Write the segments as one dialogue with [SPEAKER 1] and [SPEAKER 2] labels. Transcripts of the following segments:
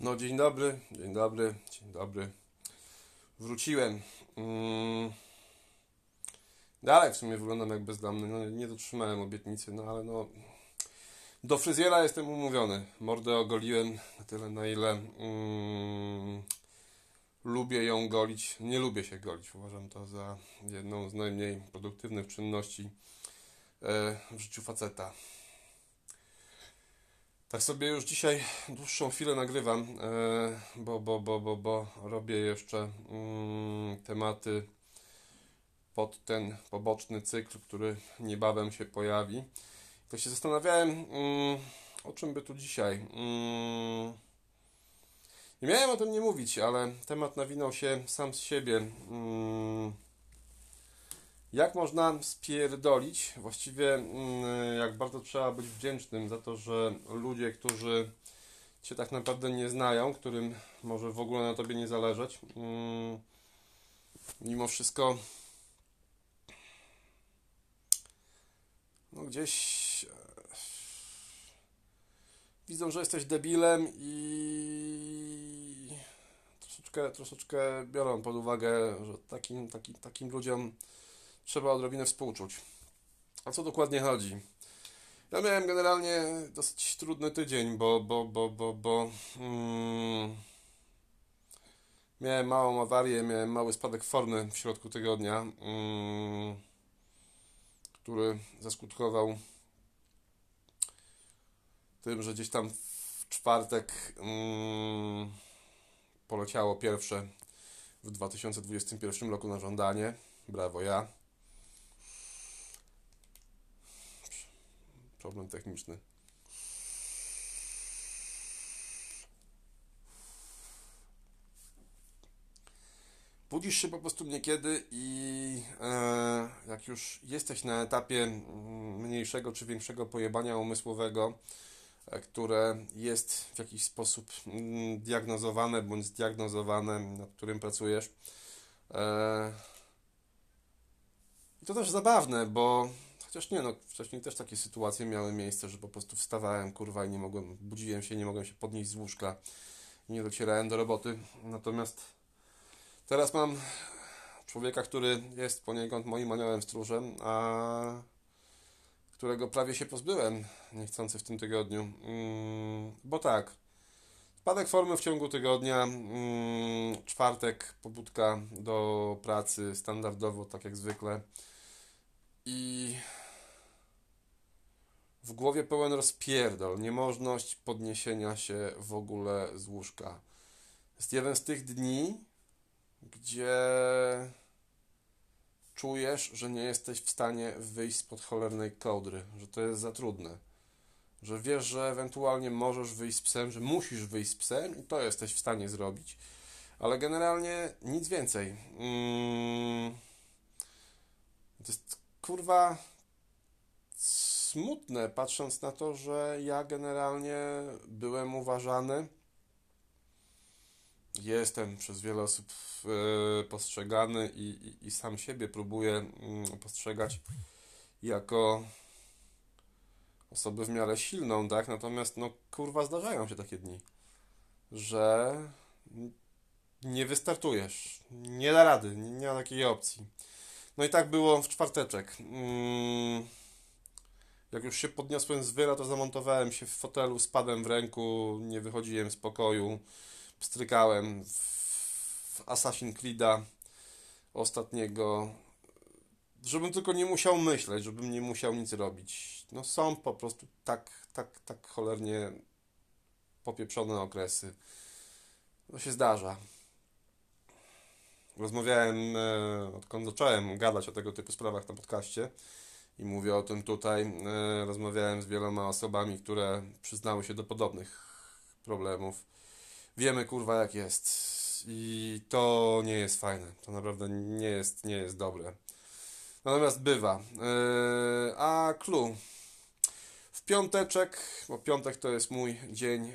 [SPEAKER 1] No dzień dobry, dzień dobry, dzień dobry. Wróciłem. Mm. Dalej w sumie wyglądam jak bezdomny. No, nie dotrzymałem obietnicy, no ale no. Do fryzjera jestem umówiony. Mordę ogoliłem na tyle, na ile mm, lubię ją golić. Nie lubię się golić. Uważam to za jedną z najmniej produktywnych czynności e, w życiu faceta. Tak sobie już dzisiaj dłuższą chwilę nagrywam, e, bo, bo, bo, bo, bo robię jeszcze mm, tematy pod ten poboczny cykl, który niebawem się pojawi. To się zastanawiałem, mm, o czym by tu dzisiaj. Mm, nie miałem o tym nie mówić, ale temat nawinął się sam z siebie. Jak można spierdolić? Właściwie mm, jak bardzo trzeba być wdzięcznym za to, że ludzie, którzy Cię tak naprawdę nie znają, którym może w ogóle na Tobie nie zależeć, mm, mimo wszystko no gdzieś e, widzą, że jesteś debilem i troszeczkę, troszeczkę biorą pod uwagę, że takim, takim, takim ludziom trzeba odrobinę współczuć. A co dokładnie chodzi? Ja miałem generalnie dosyć trudny tydzień, bo, bo, bo, bo, bo mm, miałem małą awarię, miałem mały spadek formy w środku tygodnia, mm, który zaskutkował tym, że gdzieś tam w czwartek mm, poleciało pierwsze w 2021 roku na żądanie. Brawo ja. Problem techniczny. Budzisz się po prostu niekiedy i e, jak już jesteś na etapie mniejszego czy większego pojebania umysłowego, e, które jest w jakiś sposób mm, diagnozowane bądź zdiagnozowane, nad którym pracujesz. E, I to też zabawne, bo Chociaż nie, no wcześniej też takie sytuacje miały miejsce, że po prostu wstawałem, kurwa, i nie mogłem, budziłem się, nie mogłem się podnieść z łóżka nie docierałem do roboty. Natomiast teraz mam człowieka, który jest poniekąd moim aniołem stróżem, a którego prawie się pozbyłem niechcący w tym tygodniu. Mm, bo tak, spadek formy w ciągu tygodnia, mm, czwartek pobudka do pracy standardowo, tak jak zwykle. I w głowie pełen rozpierdol, niemożność podniesienia się w ogóle z łóżka. Jest jeden z tych dni, gdzie czujesz, że nie jesteś w stanie wyjść spod cholernej kołdry, że to jest za trudne. Że wiesz, że ewentualnie możesz wyjść z psem, że musisz wyjść z psem i to jesteś w stanie zrobić, ale generalnie nic więcej. Mm. To jest kurwa smutne, patrząc na to, że ja generalnie byłem uważany. Jestem przez wiele osób e, postrzegany i, i, i sam siebie próbuję mm, postrzegać jako osobę w miarę silną, tak? Natomiast, no kurwa, zdarzają się takie dni, że nie wystartujesz, nie da rady, nie, nie ma takiej opcji. No i tak było w czwarteczek. Mm jak już się podniosłem z wyra, to zamontowałem się w fotelu, spadłem w ręku, nie wychodziłem z pokoju, pstrykałem w Assassin's Creed'a ostatniego, żebym tylko nie musiał myśleć, żebym nie musiał nic robić. No są po prostu tak, tak, tak cholernie popieprzone okresy. To się zdarza. Rozmawiałem, e, odkąd zacząłem gadać o tego typu sprawach na podcaście, i mówię o tym tutaj. E, rozmawiałem z wieloma osobami, które przyznały się do podobnych problemów. Wiemy kurwa jak jest. I to nie jest fajne. To naprawdę nie jest, nie jest dobre. Natomiast bywa. E, a clue. W piąteczek, bo piątek to jest mój dzień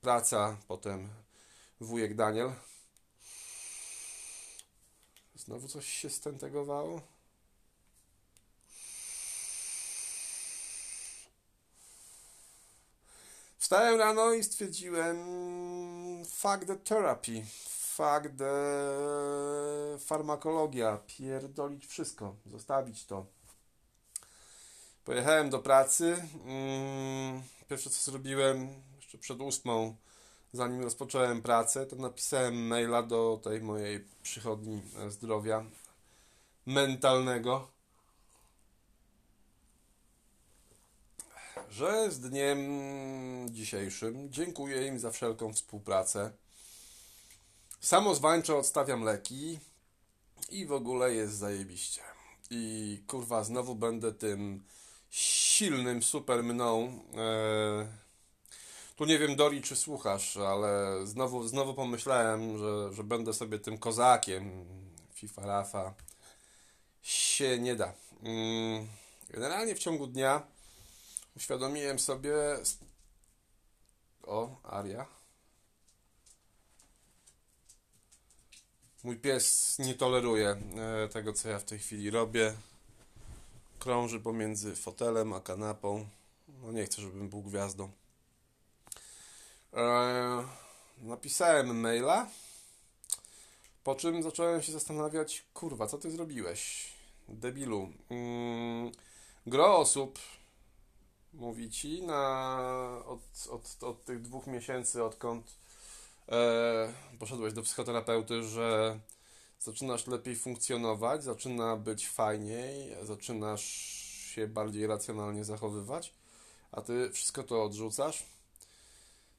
[SPEAKER 1] praca, potem wujek Daniel. Znowu coś się stentegowało? Wstałem rano i stwierdziłem fuck the therapy, fuck the farmakologia, pierdolić wszystko, zostawić to. Pojechałem do pracy. Mm, pierwsze co zrobiłem, jeszcze przed ósmą, zanim rozpocząłem pracę, to napisałem maila do tej mojej przychodni zdrowia mentalnego, że z dniem dzisiejszym dziękuję im za wszelką współpracę. Samozwańczo odstawiam leki i w ogóle jest zajebiście. I kurwa, znowu będę tym silnym super mną. E, tu nie wiem, Dori, czy słuchasz, ale znowu, znowu pomyślałem, że, że będę sobie tym kozakiem FIFA Rafa. Się nie da. Mm, generalnie w ciągu dnia uświadomiłem sobie. O, Aria. Mój pies nie toleruje e, tego, co ja w tej chwili robię krąży pomiędzy fotelem a kanapą. No nie chcę, żebym był gwiazdą. Eee, napisałem maila, po czym zacząłem się zastanawiać, kurwa, co ty zrobiłeś, debilu. Mm, gro osób mówi ci na, od, od, od tych dwóch miesięcy, odkąd e, poszedłeś do psychoterapeuty, że zaczynasz lepiej funkcjonować, zaczyna być fajniej, zaczynasz się bardziej racjonalnie zachowywać, a ty wszystko to odrzucasz.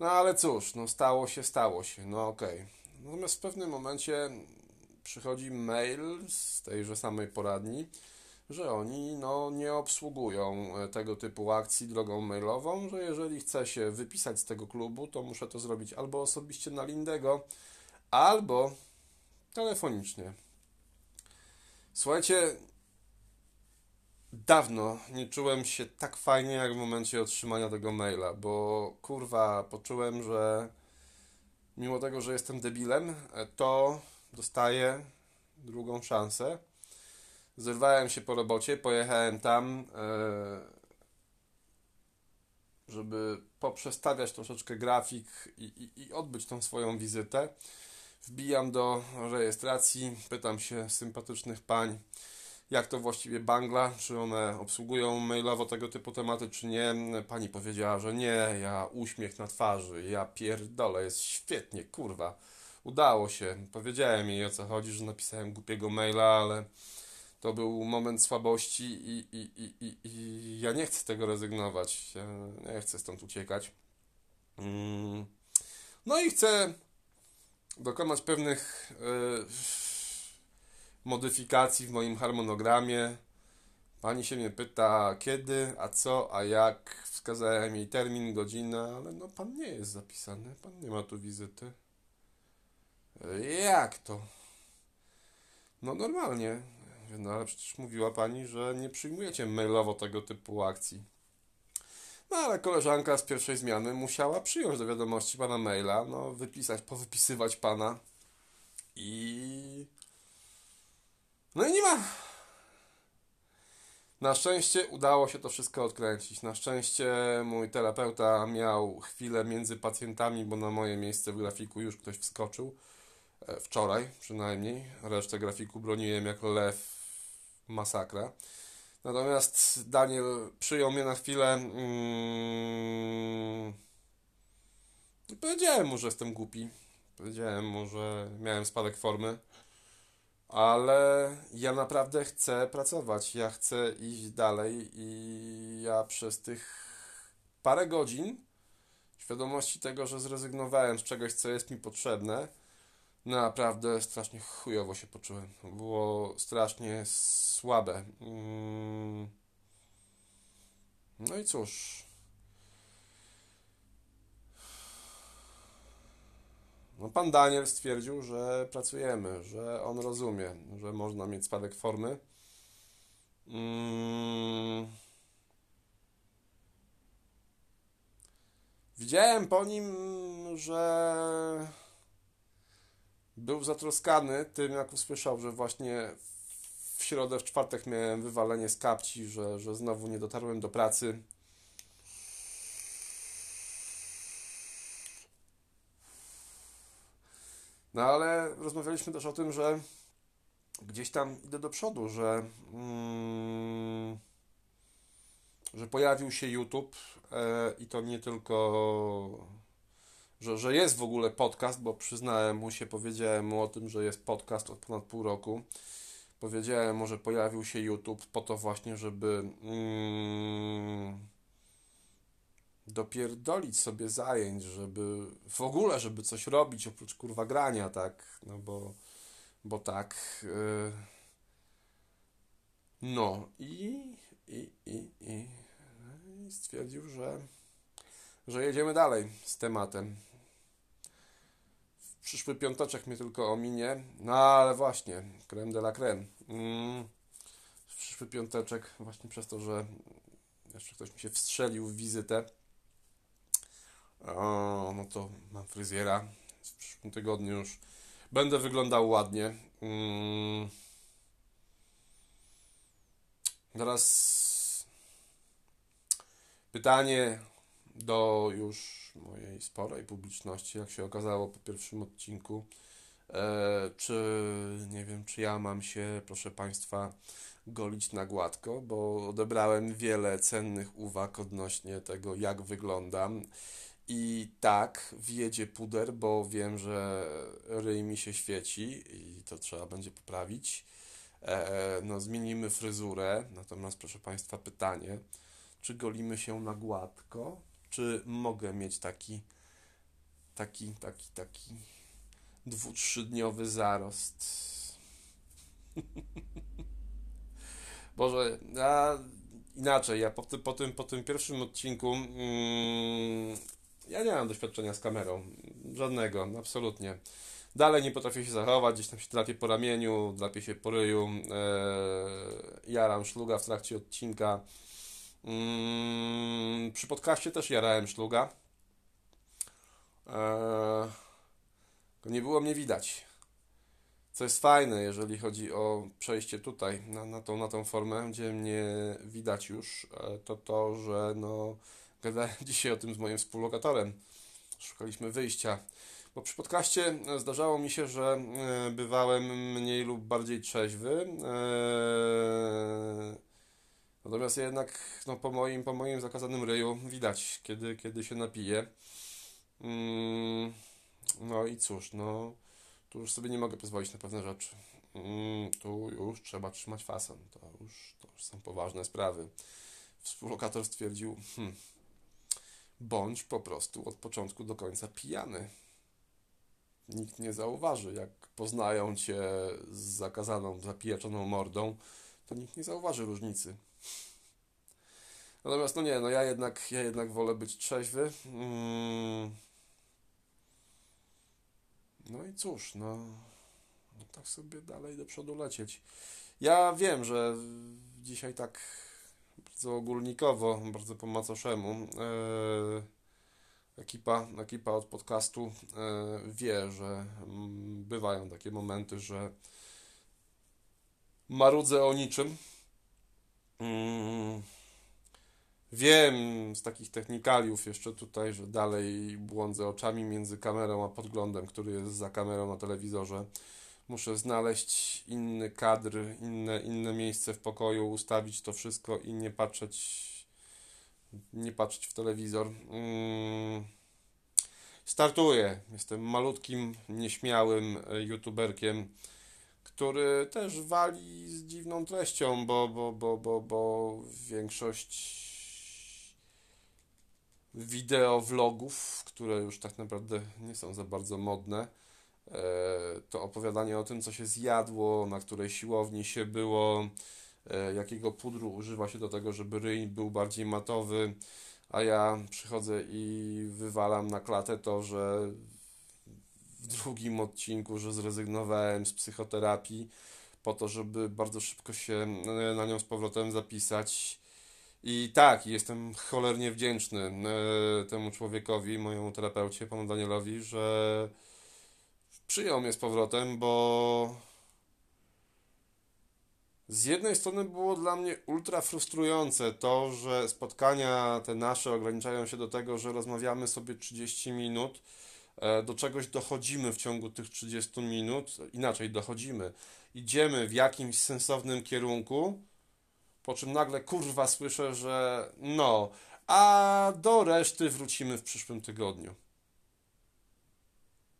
[SPEAKER 1] No ale cóż, no stało się, stało się, no okej. Okay. Natomiast w pewnym momencie przychodzi mail z tejże samej poradni, że oni no, nie obsługują e, tego typu akcji drogą mailową, że jeżeli chcę się wypisać z tego klubu, to muszę to zrobić albo osobiście na Lindego, albo telefonicznie. Słuchajcie, dawno nie czułem się tak fajnie jak w momencie otrzymania tego maila, bo kurwa, poczułem, że mimo tego, że jestem debilem, to dostaję drugą szansę. Zerwałem się po robocie, pojechałem tam, e, żeby poprzestawiać troszeczkę grafik i, i, i odbyć tą swoją wizytę. Wbijam do rejestracji, pytam się sympatycznych pań, jak to właściwie Bangla, czy one obsługują mailowo tego typu tematy, czy nie. Pani powiedziała, że nie, ja uśmiech na twarzy, ja pierdolę, jest świetnie, kurwa. Udało się. Powiedziałem jej o co chodzi, że napisałem głupiego maila, ale to był moment słabości i, i, i, i, i ja nie chcę z tego rezygnować. Ja nie chcę stąd uciekać. Mm. No i chcę dokonać pewnych yy, modyfikacji w moim harmonogramie. Pani się mnie pyta kiedy, a co, a jak. Wskazałem jej termin, godzinę, ale no pan nie jest zapisany, pan nie ma tu wizyty. Jak to? No normalnie. No ale przecież mówiła pani, że nie przyjmujecie mailowo tego typu akcji. No ale koleżanka z pierwszej zmiany musiała przyjąć do wiadomości pana maila, no wypisać, powypisywać pana i... No i nie ma. Na szczęście udało się to wszystko odkręcić. Na szczęście mój terapeuta miał chwilę między pacjentami, bo na moje miejsce w grafiku już ktoś wskoczył. E, wczoraj przynajmniej. Resztę grafiku broniłem jako lew masakra. Natomiast Daniel przyjął mnie na chwilę mm, powiedziałem mu, że jestem głupi. Powiedziałem mu, że miałem spadek formy, ale ja naprawdę chcę pracować. Ja chcę iść dalej i ja przez tych parę godzin świadomości tego, że zrezygnowałem z czegoś, co jest mi potrzebne, Naprawdę strasznie chujowo się poczułem. Było strasznie słabe. Mm. No i cóż. No, pan Daniel stwierdził, że pracujemy, że on rozumie, że można mieć spadek formy. Mm. Widziałem po nim, że był zatroskany tym, jak usłyszał, że właśnie w środę, w czwartek miałem wywalenie z kapci, że, że znowu nie dotarłem do pracy. No ale rozmawialiśmy też o tym, że gdzieś tam idę do przodu, że, mm, że pojawił się YouTube e, i to nie tylko, że, że jest w ogóle podcast, bo przyznałem mu się, powiedziałem mu o tym, że jest podcast od ponad pół roku. Powiedziałem mu, że pojawił się YouTube po to właśnie, żeby mm, dopierdolić sobie zajęć, żeby w ogóle, żeby coś robić oprócz kurwa grania, tak, no bo bo tak. Yy, no i, i, i, i, stwierdził, że, że jedziemy dalej z tematem. W przyszły piąteczek mnie tylko ominie, no ale właśnie, creme de la creme. Mm, w przyszły piąteczek, właśnie przez to, że jeszcze ktoś mi się wstrzelił w wizytę, o, no to mam fryzjera. W przyszłym tygodniu już Będę wyglądał ładnie. Hmm. Teraz pytanie do już mojej sporej publiczności, jak się okazało po pierwszym odcinku. E, czy nie wiem, czy ja mam się, proszę Państwa, golić na gładko, bo odebrałem wiele cennych uwag odnośnie tego, jak wyglądam. I tak, wjedzie puder, bo wiem, że ryj mi się świeci i to trzeba będzie poprawić. E, no, zmienimy fryzurę. Natomiast, proszę Państwa, pytanie: czy golimy się na gładko, czy mogę mieć taki, taki, taki, taki dwu, trzydniowy zarost? Boże, a inaczej, ja po, po, tym, po tym pierwszym odcinku mm, ja nie mam doświadczenia z kamerą. Żadnego, absolutnie. Dalej nie potrafię się zachować, gdzieś tam się trafię po ramieniu, drapię się po ryju, e, jaram szluga w trakcie odcinka. Mm, przy podcaście też jarałem szluga. E, nie było mnie widać. Co jest fajne, jeżeli chodzi o przejście tutaj na, na, tą, na tą formę, gdzie mnie widać już, e, to to, że no Gadałem dzisiaj o tym z moim współlokatorem. Szukaliśmy wyjścia. Bo przy podcaście zdarzało mi się, że e, bywałem mniej lub bardziej trzeźwy. E, natomiast jednak no, po, moim, po moim zakazanym ryju widać, kiedy, kiedy się napije. Mm, no i cóż, no tu już sobie nie mogę pozwolić na pewne rzeczy. Mm, tu już trzeba trzymać fason. To już, to już są poważne sprawy. Współlokator stwierdził, hmm, bądź po prostu od początku do końca pijany. Nikt nie zauważy, jak poznają cię z zakazaną, zapijaczoną mordą, to nikt nie zauważy różnicy. Natomiast no nie, no ja jednak, ja jednak wolę być trzeźwy. Mm. No i cóż, no, no tak sobie dalej do przodu lecieć. Ja wiem, że dzisiaj tak bardzo ogólnikowo, bardzo po macoszemu. E, ekipa, ekipa od podcastu e, wie, że mm, bywają takie momenty, że marudzę o niczym. Mm, wiem z takich technikaliów jeszcze tutaj, że dalej błądzę oczami między kamerą a podglądem, który jest za kamerą na telewizorze muszę znaleźć inny kadr, inne, inne miejsce w pokoju, ustawić to wszystko i nie patrzeć nie patrzeć w telewizor. Mm. Startuję. Jestem malutkim, nieśmiałym e, youtuberkiem, który też wali z dziwną treścią, bo, bo, bo, bo, bo większość wideo vlogów, które już tak naprawdę nie są za bardzo modne, to opowiadanie o tym, co się zjadło, na której siłowni się było, e, jakiego pudru używa się do tego, żeby ryj był bardziej matowy, a ja przychodzę i wywalam na klatę to, że w drugim odcinku, że zrezygnowałem z psychoterapii po to, żeby bardzo szybko się e, na nią z powrotem zapisać. I tak, jestem cholernie wdzięczny temu człowiekowi, mojemu terapeucie, panu Danielowi, że przyjął mnie z powrotem, bo z jednej strony było dla mnie ultra frustrujące to, że spotkania te nasze ograniczają się do tego, że rozmawiamy sobie 30 minut, e, do czegoś dochodzimy w ciągu tych 30 minut, inaczej dochodzimy, idziemy w jakimś sensownym kierunku, po czym nagle kurwa słyszę, że no, a do reszty wrócimy w przyszłym tygodniu.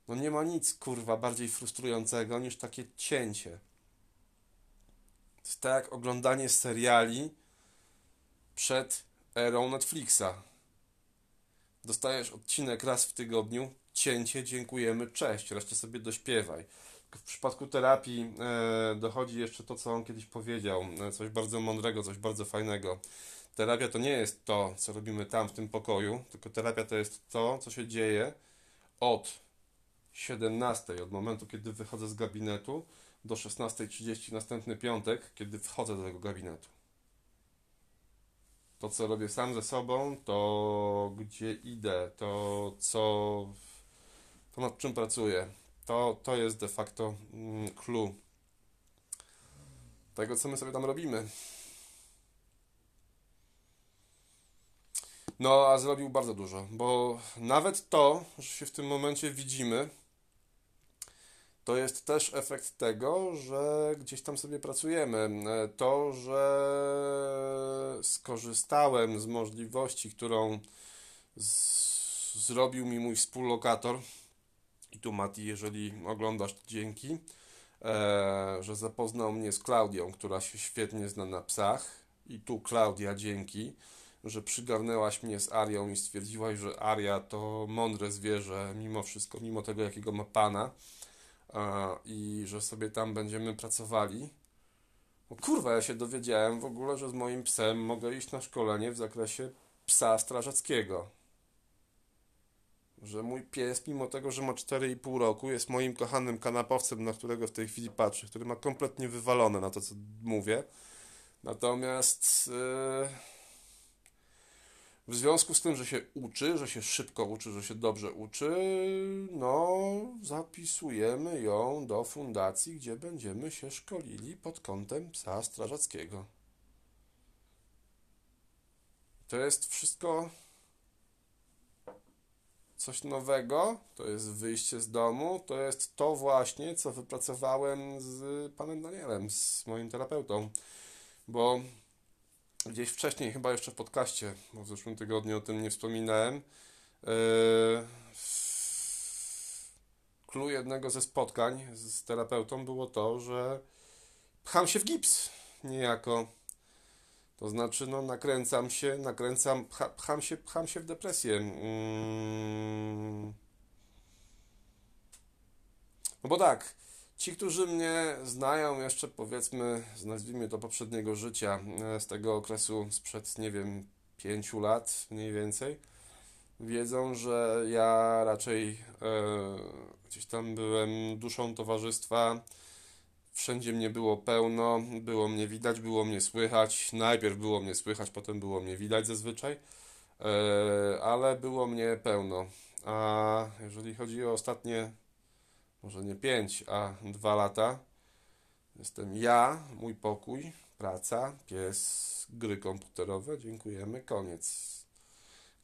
[SPEAKER 1] No nie ma nic kurwa bardziej frustrującego niż takie cięcie. To jest tak oglądanie seriali przed erą Netflixa. Dostajesz odcinek raz w tygodniu, cięcie, dziękujemy, cześć, resztę sobie dośpiewaj. W przypadku terapii e, dochodzi jeszcze to, co on kiedyś powiedział, e, coś bardzo mądrego, coś bardzo fajnego. Terapia to nie jest to, co robimy tam w tym pokoju, tylko terapia to jest to, co się dzieje od 17, od momentu, kiedy wychodzę z gabinetu, do 16.30 następny piątek, kiedy wchodzę do tego gabinetu. To, co robię sam ze sobą, to gdzie idę, to co, to nad czym pracuję, to, to jest de facto mm, clue tego, co my sobie tam robimy. No, a zrobił bardzo dużo, bo nawet to, że się w tym momencie widzimy, to jest też efekt tego, że gdzieś tam sobie pracujemy. To, że skorzystałem z możliwości, którą zrobił mi mój współlokator, i tu Mati, jeżeli oglądasz, dzięki, e, że zapoznał mnie z Klaudią, która się świetnie zna na psach, i tu Klaudia, dzięki, że przygarnęłaś mnie z Arią i stwierdziłaś, że Aria to mądre zwierzę, mimo wszystko, mimo tego, jakiego ma pana i że sobie tam będziemy pracowali. No kurwa, ja się dowiedziałem w ogóle, że z moim psem mogę iść na szkolenie w zakresie psa strażackiego. Że mój pies, mimo tego, że ma 4,5 roku, jest moim kochanym kanapowcem, na którego w tej chwili patrzę, który ma kompletnie wywalone na to, co mówię. Natomiast. Yy w związku z tym, że się uczy, że się szybko uczy, że się dobrze uczy, no zapisujemy ją do fundacji, gdzie będziemy się szkolili pod kątem psa strażackiego. To jest wszystko coś nowego, to jest wyjście z domu, to jest to właśnie, co wypracowałem z panem Danielem, z moim terapeutą, bo gdzieś wcześniej, chyba jeszcze w podcaście, bo w zeszłym tygodniu o tym nie wspominałem. Clue jednego ze spotkań z terapeutą było to, że pcham się w gips niejako. To znaczy, no, nakręcam się, nakręcam, pcha, pcham się, pcham się w depresję. Mm. No bo tak, Ci, którzy mnie znają jeszcze powiedzmy, nazwijmy to poprzedniego życia, e, z tego okresu sprzed, nie wiem, pięciu lat mniej więcej, wiedzą, że ja raczej e, gdzieś tam byłem duszą towarzystwa. Wszędzie mnie było pełno, było mnie widać, było mnie słychać. Najpierw było mnie słychać, potem było mnie widać zazwyczaj, e, ale było mnie pełno. A jeżeli chodzi o ostatnie może nie 5, a 2 lata. Jestem ja, mój pokój, praca, pies, gry komputerowe. Dziękujemy, koniec.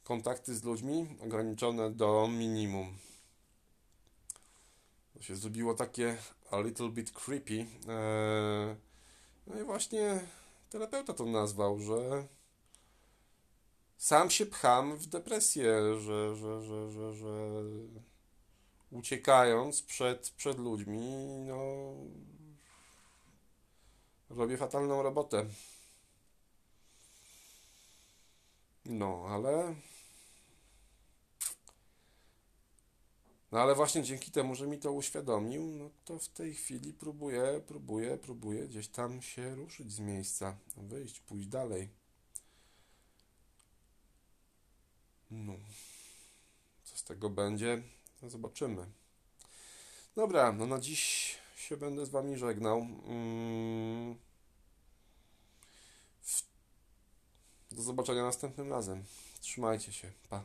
[SPEAKER 1] Kontakty z ludźmi ograniczone do minimum. To się zrobiło takie a little bit creepy. Eee, no i właśnie terapeuta to nazwał, że sam się pcham w depresję, że, że, że, że, że uciekając przed, przed ludźmi, no, robię fatalną robotę. No, ale. No ale właśnie dzięki temu, że mi to uświadomił, no to w tej chwili próbuję, próbuję, próbuję gdzieś tam się ruszyć z miejsca, wyjść, pójść dalej. No. Co z tego będzie? No zobaczymy. Dobra, no na dziś się będę z Wami żegnał. Mm. Do zobaczenia następnym razem. Trzymajcie się. Pa.